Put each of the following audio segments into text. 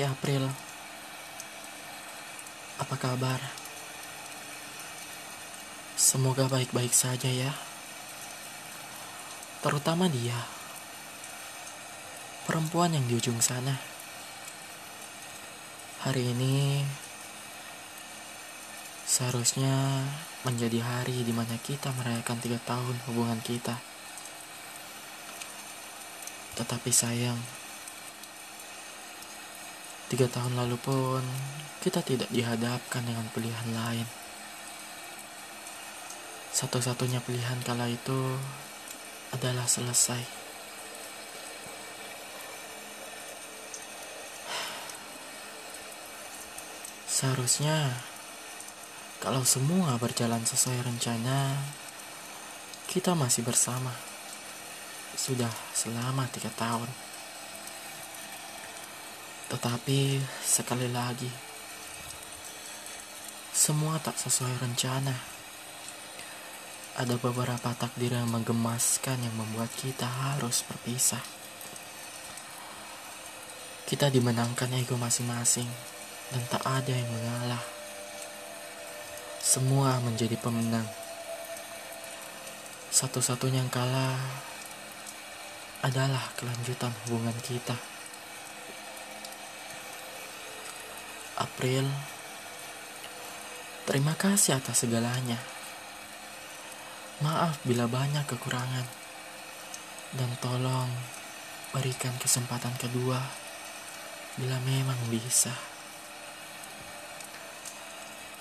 Hai April, apa kabar? Semoga baik-baik saja ya. Terutama dia, perempuan yang di ujung sana. Hari ini seharusnya menjadi hari di mana kita merayakan tiga tahun hubungan kita. Tetapi sayang, tiga tahun lalu pun kita tidak dihadapkan dengan pilihan lain. Satu-satunya pilihan kala itu adalah selesai. Seharusnya, kalau semua berjalan sesuai rencana, kita masih bersama. Sudah selama tiga tahun. Tetapi sekali lagi, semua tak sesuai rencana. Ada beberapa takdir yang menggemaskan yang membuat kita harus berpisah. Kita dimenangkan ego masing-masing dan tak ada yang mengalah. Semua menjadi pemenang. Satu-satunya yang kalah adalah kelanjutan hubungan kita. April, terima kasih atas segalanya. Maaf bila banyak kekurangan. Dan tolong berikan kesempatan kedua bila memang bisa.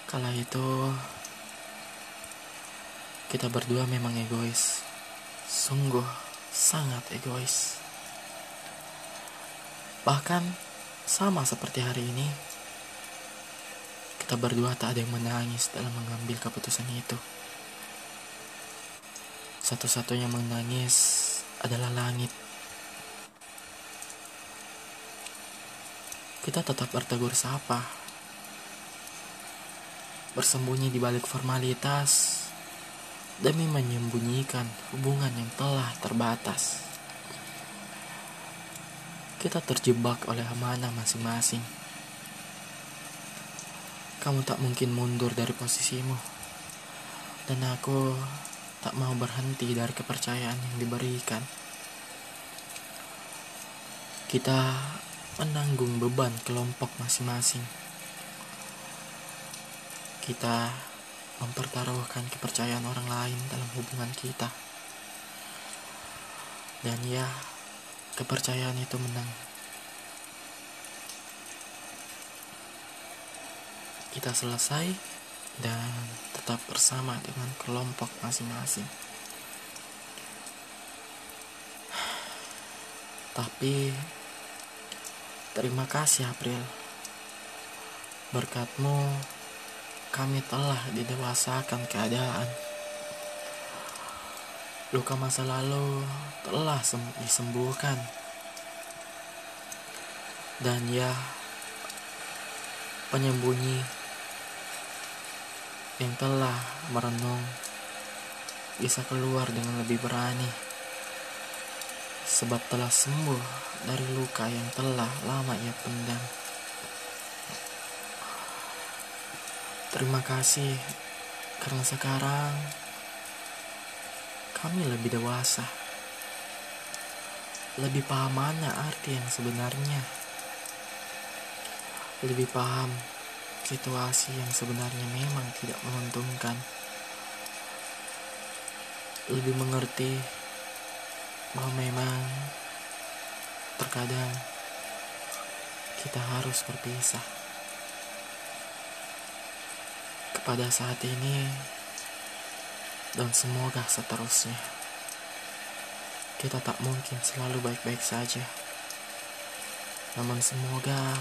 Kala itu kita berdua memang egois. Sungguh sangat egois. Bahkan sama seperti hari ini, kita berdua tak ada yang menangis dalam mengambil keputusan itu. Satu-satunya menangis adalah langit. Kita tetap bertegur sapa. Bersembunyi di balik formalitas demi menyembunyikan hubungan yang telah terbatas. Kita terjebak oleh amanah masing-masing. Kamu tak mungkin mundur dari posisimu. Dan aku tak mau berhenti dari kepercayaan yang diberikan. Kita menanggung beban kelompok masing-masing. Kita mempertaruhkan kepercayaan orang lain dalam hubungan kita. Dan ya, kepercayaan itu menang. Kita selesai dan tetap bersama dengan kelompok masing-masing. Tapi terima kasih April. Berkatmu kami telah didewasakan keadaan. Luka masa lalu telah disembuhkan. Dan ya, penyembunyi yang telah merenung bisa keluar dengan lebih berani sebab telah sembuh dari luka yang telah lama ia pendam. Terima kasih karena sekarang kami lebih dewasa. Lebih paham mana arti yang sebenarnya. Lebih paham situasi yang sebenarnya memang tidak menguntungkan. Lebih mengerti bahwa memang terkadang kita harus berpisah. Kepada saat ini dan semoga seterusnya. Kita tak mungkin selalu baik-baik saja. Namun semoga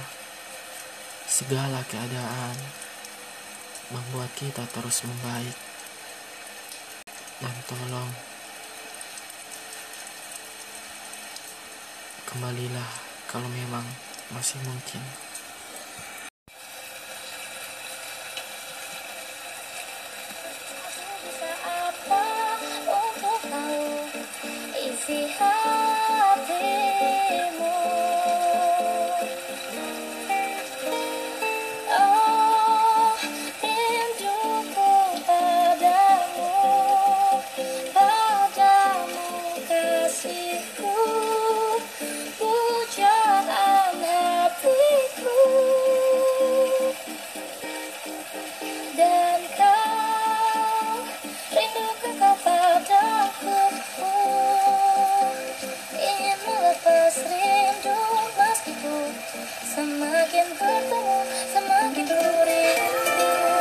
segala keadaan membuat kita terus membaik. Dan tolong kembalilah kalau memang masih mungkin.